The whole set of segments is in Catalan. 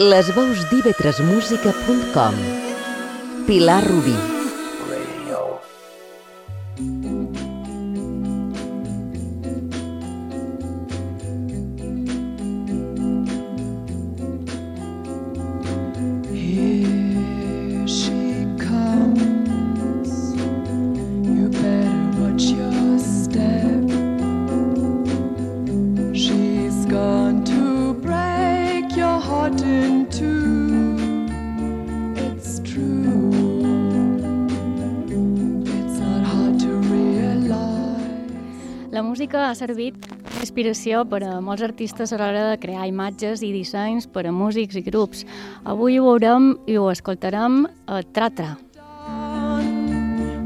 Les veus d'ivetresmusica.com Pilar Rubí ha servit d'inspiració per a molts artistes a l'hora de crear imatges i dissenys per a músics i grups. Avui ho veurem i ho escoltarem a Tratra.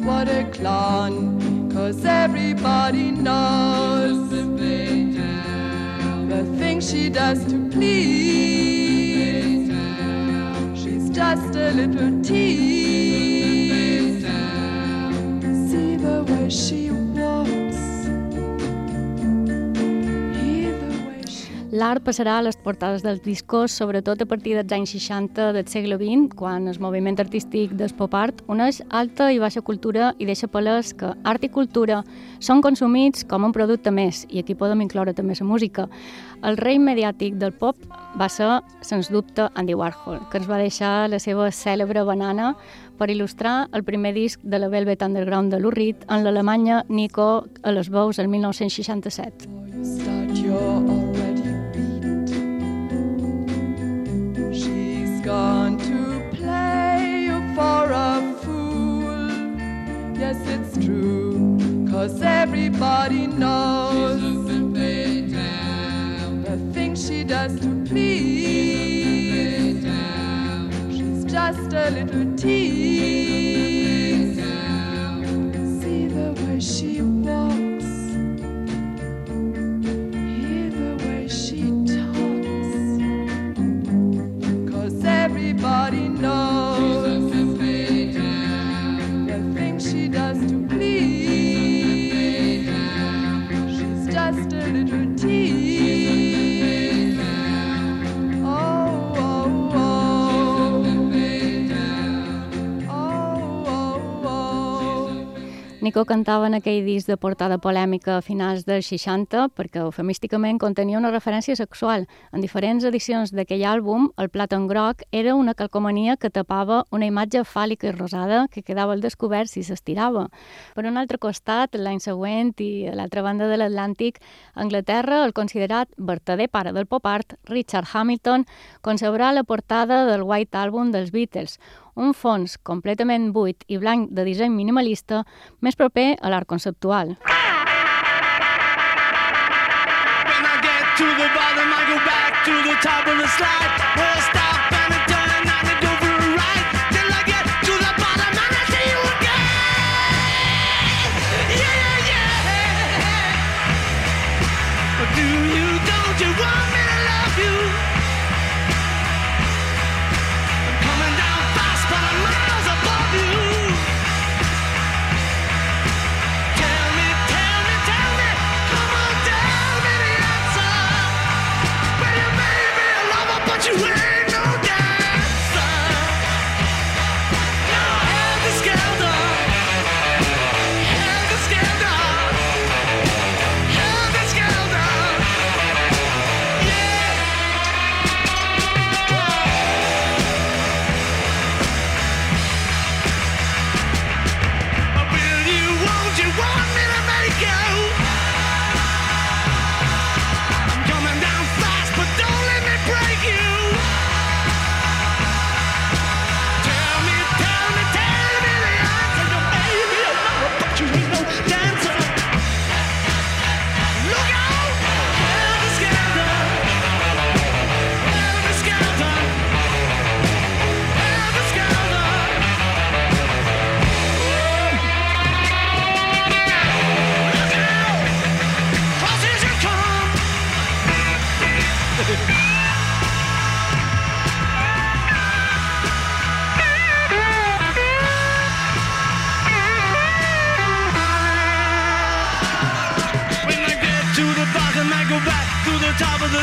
What a clown, cause everybody knows the things she does to please. She's just a little tease. See the way she L'art passarà a les portades dels discos, sobretot a partir dels anys 60 del segle XX, quan el moviment artístic del pop art uneix alta i baixa cultura i deixa palès que art i cultura són consumits com un producte més, i aquí podem incloure també la música. El rei mediàtic del pop va ser, sens dubte, Andy Warhol, que ens va deixar la seva cèlebre banana per il·lustrar el primer disc de la Velvet Underground de Reed en l'Alemanya Nico a les veus el 1967. you start, you're already gone to play you for a fool. Yes, it's true, cause everybody knows the things she does to please. She's just a little tease. See the way she walks. Everybody Nico cantava en aquell disc de portada polèmica a finals dels 60 perquè eufemísticament contenia una referència sexual. En diferents edicions d'aquell àlbum, el plat en groc era una calcomania que tapava una imatge fàl·lica i rosada que quedava al descobert si s'estirava. Per un altre costat, l'any següent i a l'altra banda de l'Atlàntic, Anglaterra, el considerat vertader pare del pop art, Richard Hamilton, concebrà la portada del White Album dels Beatles, un fons completament buit i blanc de disseny minimalista més proper a l'art conceptual. Do you, don't you want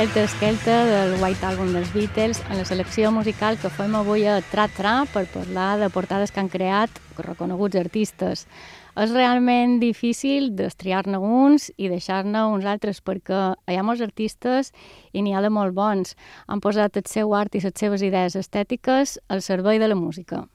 Helter Skelter del White Album dels Beatles en la selecció musical que fem avui a Tra Tra per parlar de portades que han creat reconeguts artistes. És realment difícil destriar-ne uns i deixar-ne uns altres perquè hi ha molts artistes i n'hi ha de molt bons. Han posat el seu art i les seves idees estètiques al servei de la música.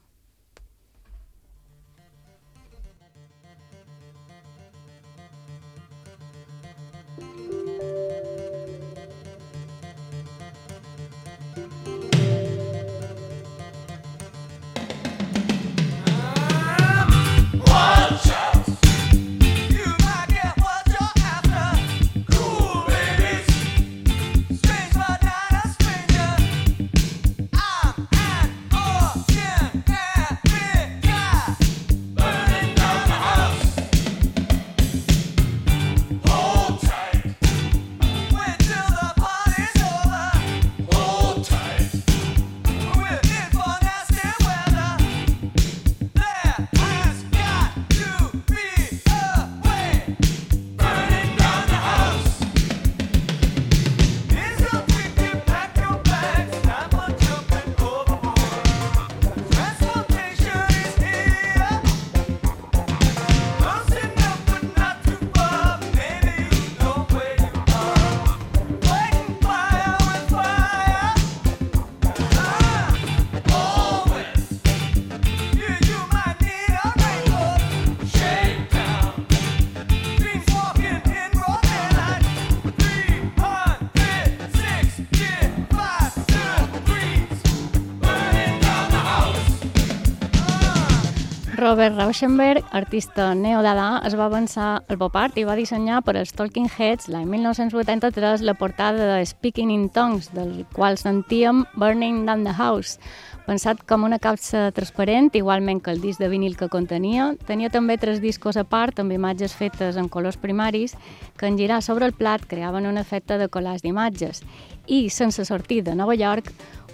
Robert Rauschenberg, artista neodadà, es va avançar al pop art i va dissenyar per als Talking Heads l'any 1983 la portada de Speaking in Tongues, del qual sentíem Burning Down the House. Pensat com una capsa transparent, igualment que el disc de vinil que contenia, tenia també tres discos a part amb imatges fetes en colors primaris que en girar sobre el plat creaven un efecte de collage d'imatges. I, sense sortir de Nova York,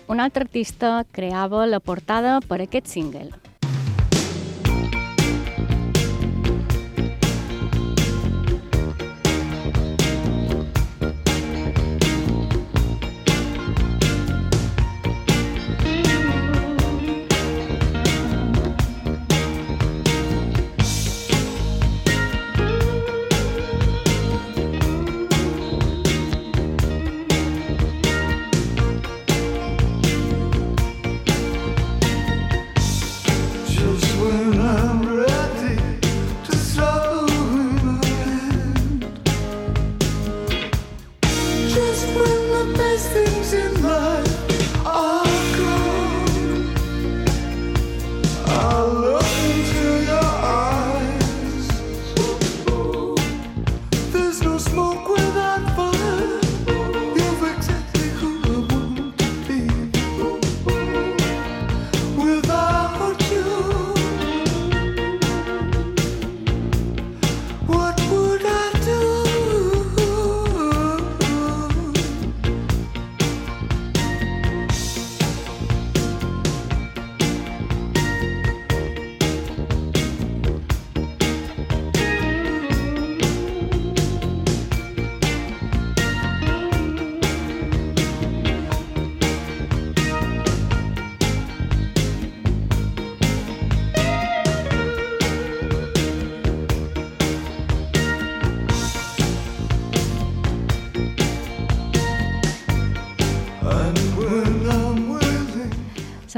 un altre artista creava la portada per aquest single.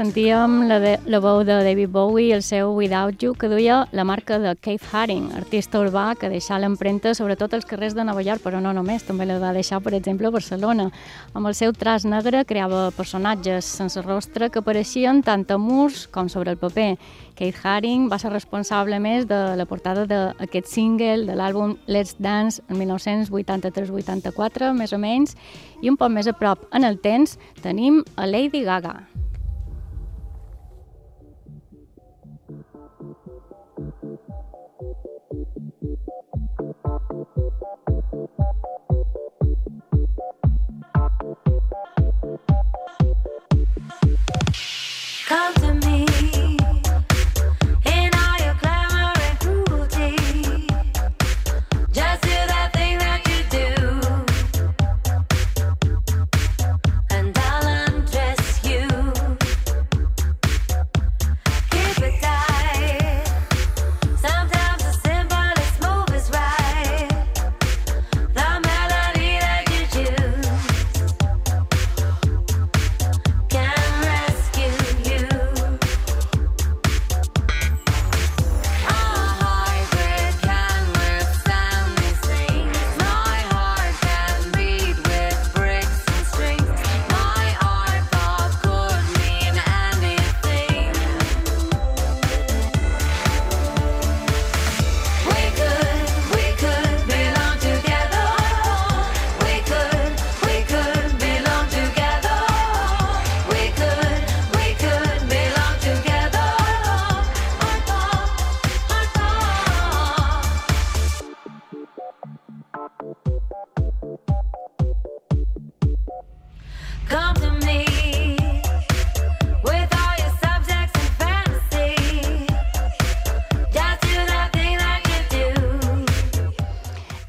Sentíem la, de, la veu de David Bowie i el seu Without You, que duia la marca de Keith Haring, artista urbà que deixà l'empremta sobretot als carrers de Nova York, però no només, també la va deixar, per exemple, a Barcelona. Amb el seu traç negre creava personatges sense rostre que apareixien tant a murs com sobre el paper. Keith Haring va ser responsable més de la portada d'aquest single de l'àlbum Let's Dance en 1983-84, més o menys, i un poc més a prop en el temps tenim a Lady Gaga. Sometimes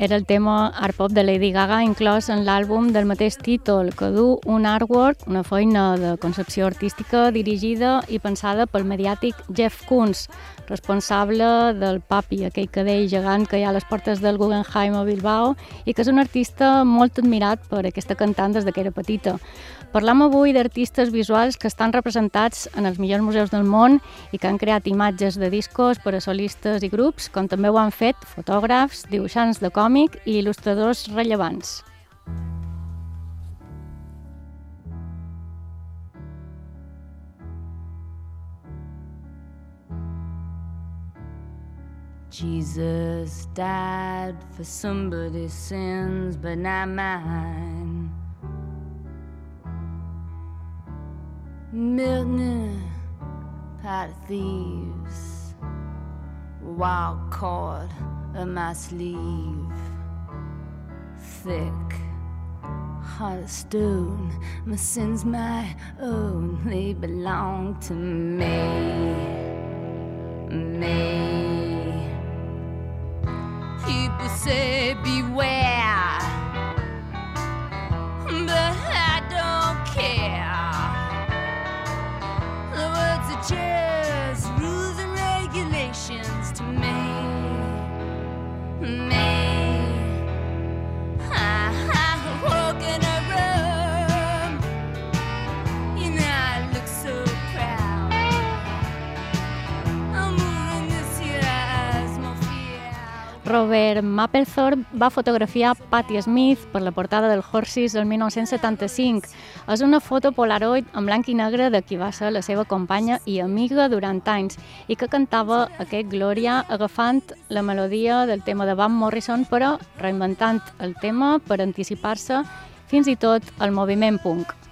era el tema Art Pop de Lady Gaga inclòs en l'àlbum del mateix títol, que du un artwork, una feina de concepció artística dirigida i pensada pel mediàtic Jeff Koons, responsable del Papi, aquell cadell gegant que hi ha a les portes del Guggenheim a Bilbao i que és un artista molt admirat per aquesta cantant des de que era petita. Parlam avui d'artistes visuals que estan representats en els millors museus del món i que han creat imatges de discos per a solistes i grups, com també ho han fet fotògrafs, dibuixants de còmic i il·lustradors rellevants. Jesus died for somebody's sins, but not mine. Milton, pot of thieves, wild cord of my sleeve, thick heart of stone. My sins, my own, they belong to me. Me. People say beware, but I don't care just rules and regulations to me, me. Robert Mapplethorpe va fotografiar Patti Smith per la portada del Horses el 1975. És una foto Polaroid en blanc i negre de qui va ser la seva companya i amiga durant anys i que cantava aquest Gloria agafant la melodia del tema de Van Morrison però reinventant el tema per anticipar-se fins i tot al moviment punk.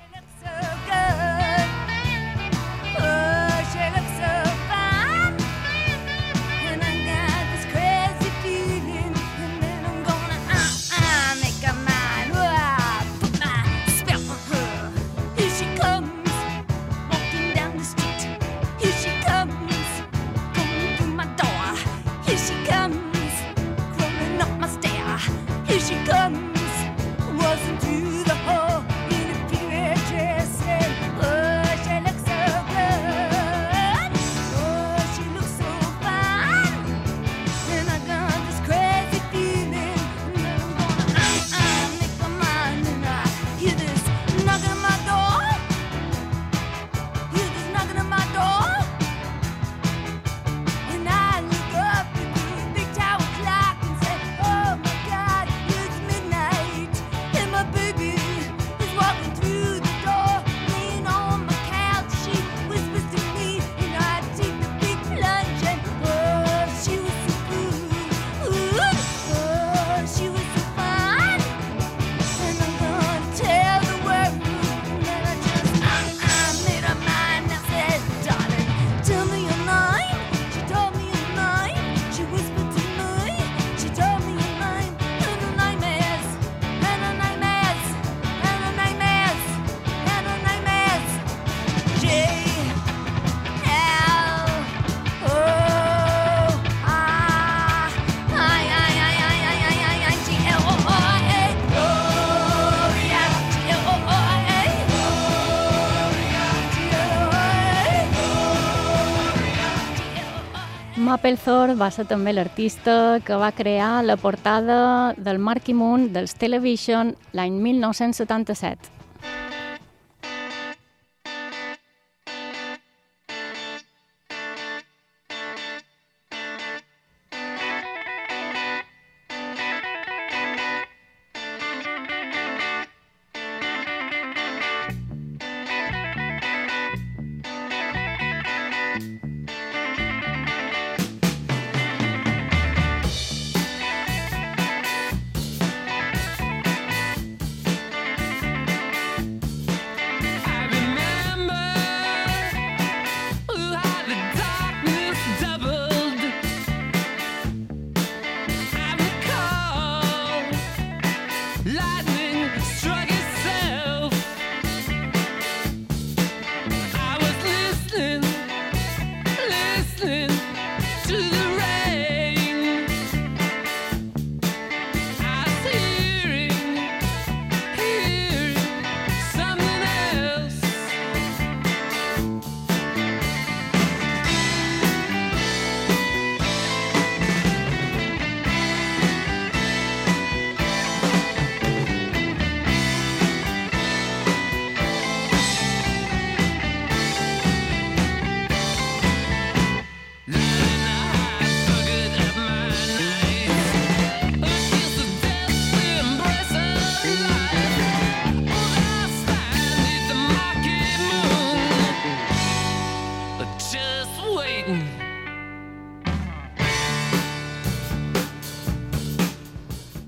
Mapplethorpe va ser també l'artista que va crear la portada del Marquee Moon dels Television l'any 1977.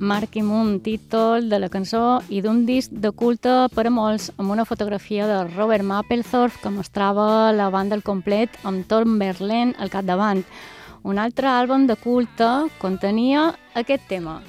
Marc i Moon, títol de la cançó i d'un disc de culte per a molts amb una fotografia de Robert Mapplethorpe que mostrava la banda al complet amb Tom Verlaine al capdavant. Un altre àlbum de culte contenia aquest tema.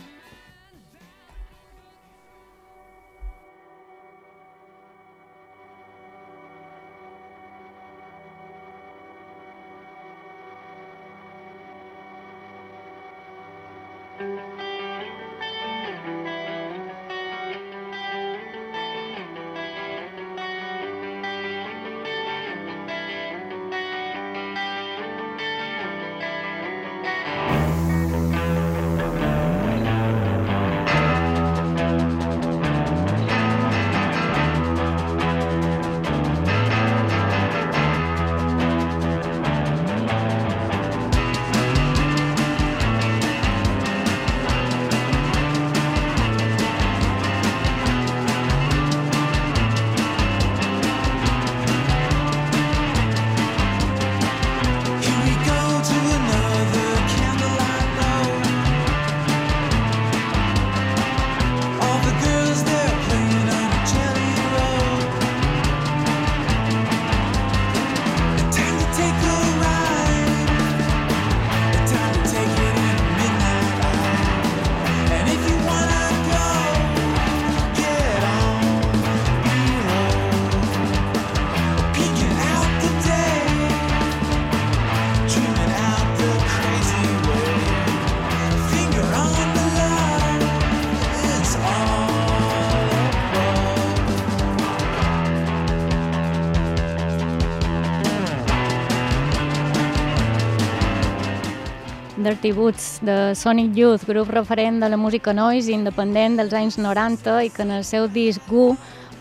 Dirty Boots, de Sonic Youth, grup referent de la música noise independent dels anys 90 i que en el seu disc Goo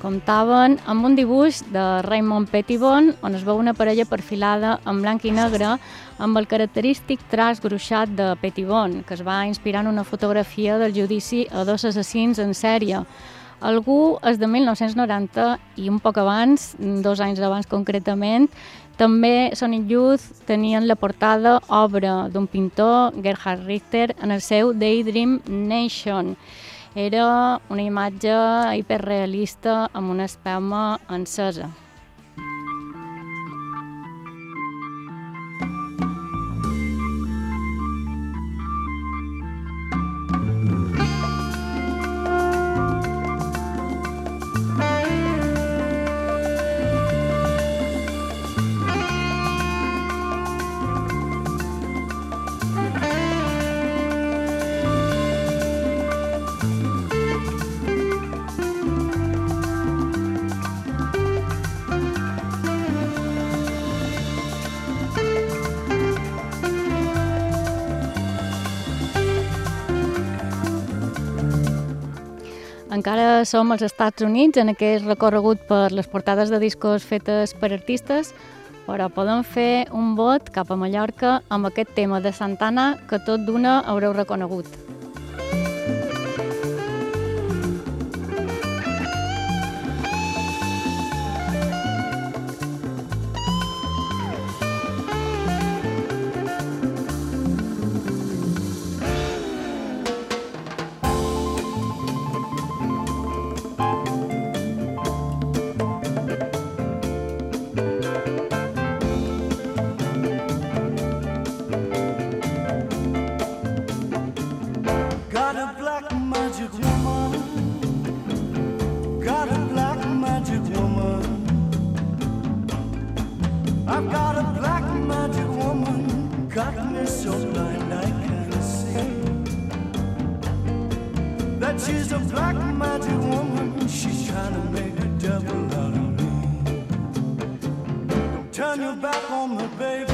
comptaven amb un dibuix de Raymond Pettibon on es veu una parella perfilada en blanc i negre amb el característic traç gruixat de Pettibon, que es va inspirar en una fotografia del judici a dos assassins en sèrie. Algú és de 1990 i un poc abans, dos anys abans concretament, també Sonic Youth tenien la portada obra d'un pintor, Gerhard Richter, en el seu Daydream Nation. Era una imatge hiperrealista amb una espelma encesa. Encara som als Estats Units en aquest recorregut per les portades de discos fetes per artistes, però podem fer un vot cap a Mallorca amb aquest tema de Santana que tot d'una haureu reconegut. She's a black magic woman. She's trying to make a devil out of me. Don't turn your back on me, baby.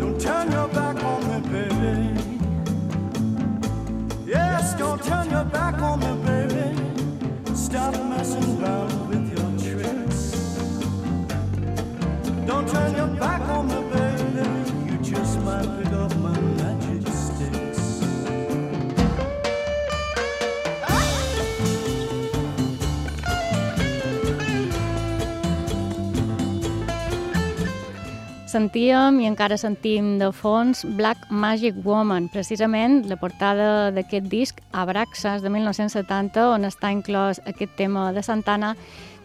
Don't turn your back on me, baby. Yes, don't turn your back on me, baby. Stop messing around with your tricks. Don't turn your back on me, Sentíem i encara sentim de fons Black Magic Woman, precisament la portada d'aquest disc Abraxas de 1970, on està inclòs aquest tema de Santana,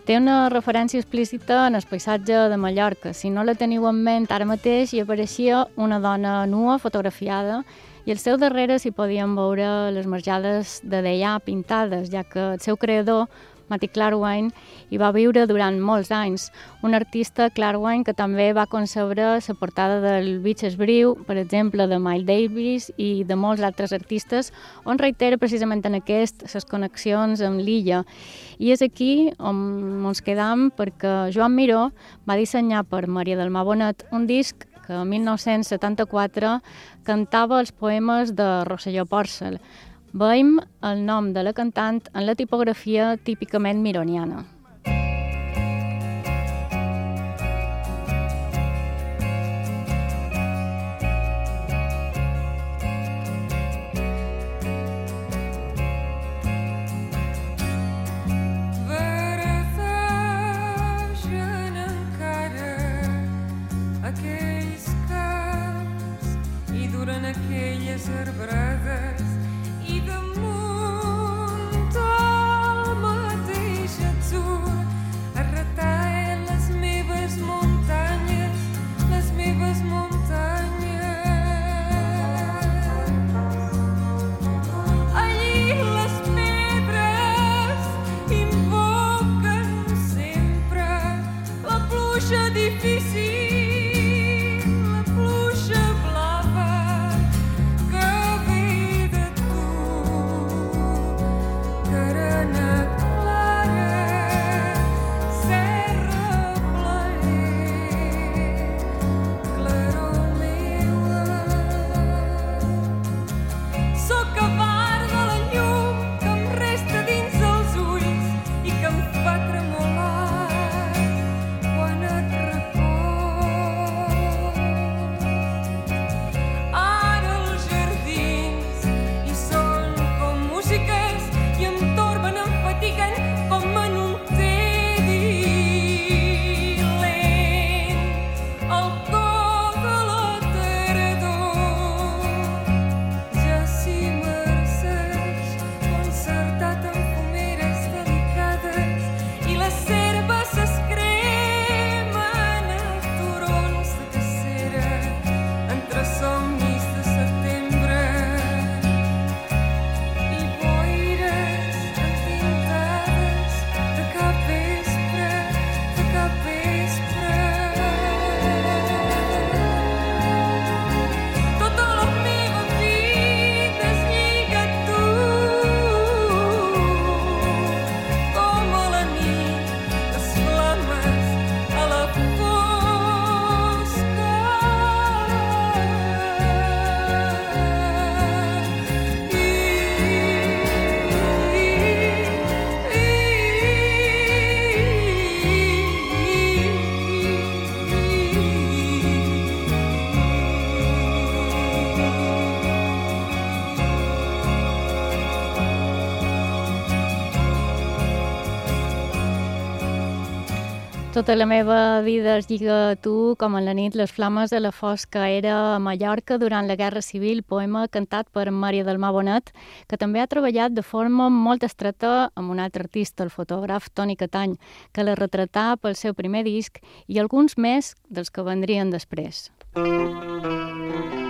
té una referència explícita en el paisatge de Mallorca. Si no la teniu en ment, ara mateix hi apareixia una dona nua fotografiada i al seu darrere s'hi podien veure les marjades de Deià pintades, ja que el seu creador, Matty Clarwine, hi va viure durant molts anys. Un artista, Clarwine, que també va concebre la portada del Beaches Brew, per exemple, de Miles Davis i de molts altres artistes, on reitera precisament en aquest les connexions amb l'illa. I és aquí on ens quedam perquè Joan Miró va dissenyar per Maria del Mar Bonet un disc que en 1974 cantava els poemes de Rosselló Pòrcel. Veiem el nom de la cantant en la tipografia típicament mironiana. I duren aquelles arbrades la pluja difícil, Tota la meva vida es lliga a tu, com en la nit les flames de la fosca. Era a Mallorca durant la Guerra Civil, poema cantat per Maria del Mar Bonet, que també ha treballat de forma molt estreta amb un altre artista, el fotògraf Toni Catany, que la retratà pel seu primer disc i alguns més dels que vendrien després. Una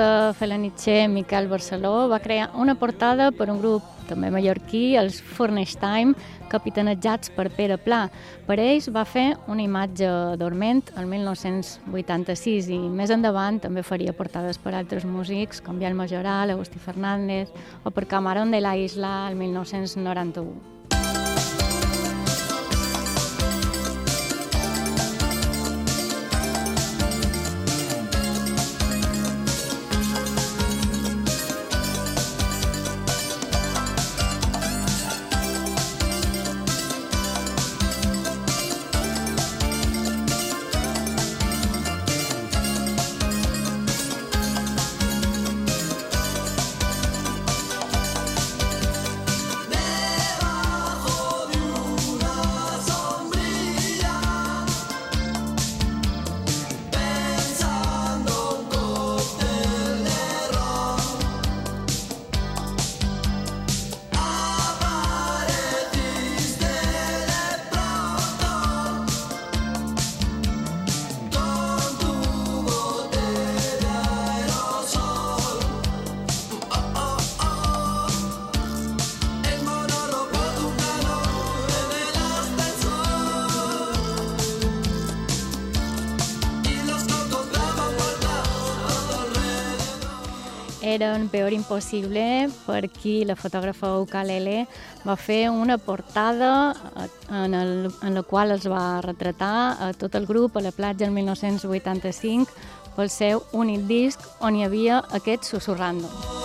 L'artista felanitxer Miquel Barceló va crear una portada per un grup també mallorquí, els Furnish Time, capitanejats per Pere Pla. Per ells va fer una imatge dorment el 1986 i més endavant també faria portades per altres músics com Biel Majoral, Agustí Fernández o per Camarón de la Isla el 1991. Era un peor impossible per qui la fotògrafa Ukalele va fer una portada eh, en, el, en la qual es va retratar a tot el grup a la platja el 1985 pel seu únic disc on hi havia aquest Susurrando. Por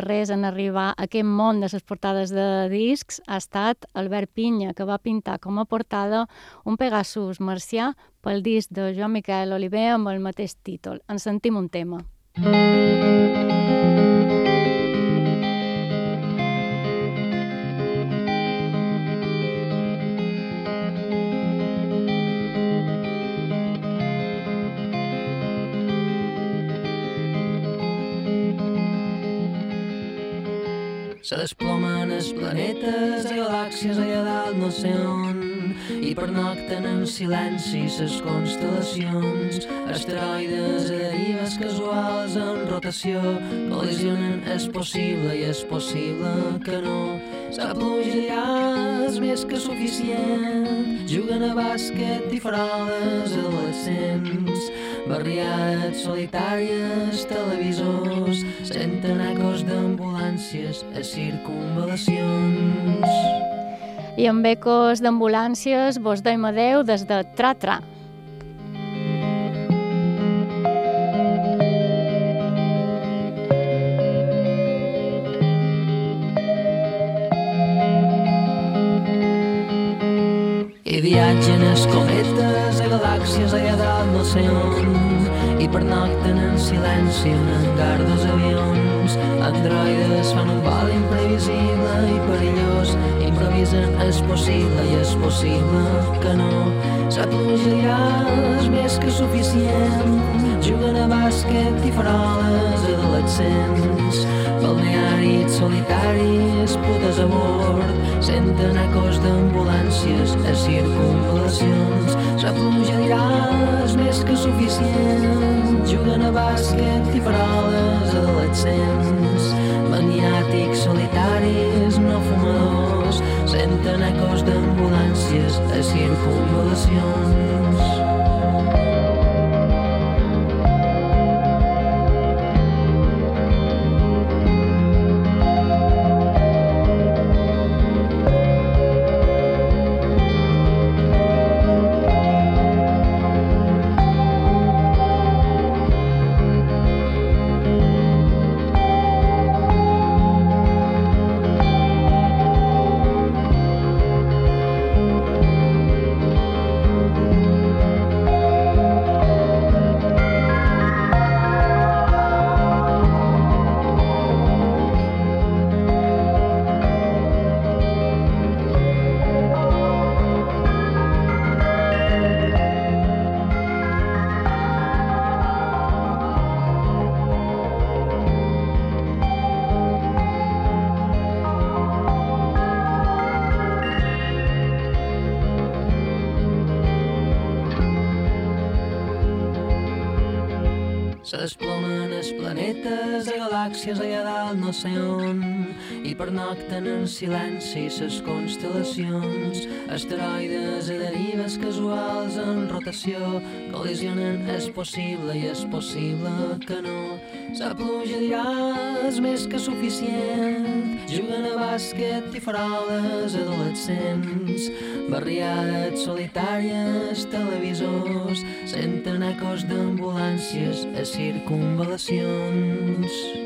darrers en arribar a aquest món de les portades de discs ha estat Albert Pinya, que va pintar com a portada un Pegasus marcià pel disc de Joan Miquel Oliver amb el mateix títol. En sentim un tema. Se desplomen els planetes i galàxies allà dalt no sé on. I pernocten en silenci ses constel·lacions. Asteroides i derives casuals en rotació. Col·lisionen és possible i és possible que no. La pluja és més que suficient. Juguen a bàsquet i faroles adolescents barriades solitàries, televisors, ecos d'ambulàncies a circunvalacions. I amb ecos d'ambulàncies vos doim adeu des de Tra-Tra. I viatgen els cometes a galàxies allà dalt no sé on i pernocten en silenci en hangar dos avions. Androides fan un vol imprevisible i perillós, improvisen és possible i és possible que no. La pluja ja és més que suficient, juguen a bàsquet i faroles adolescents. Balnearis solitaris, putes a bord, senten ecos d'ambulàncies a circunvalacions. La pluja dirà és més que suficient, juguen a bàsquet i faroles adolescents. Maniàtics solitaris, no fumadors, senten ecos d'ambulàncies a circunvalacions. Galàxies allà dalt no sé on i pernocten en silenci ses constel·lacions. Asteroides i derives casuals en rotació col·lisionen és possible i és possible que no. La pluja dirà és més que suficient. Juguen a bàsquet i faroles adolescents. Barriades solitàries, televisors, senten ecos d'ambulàncies a circunvalacions.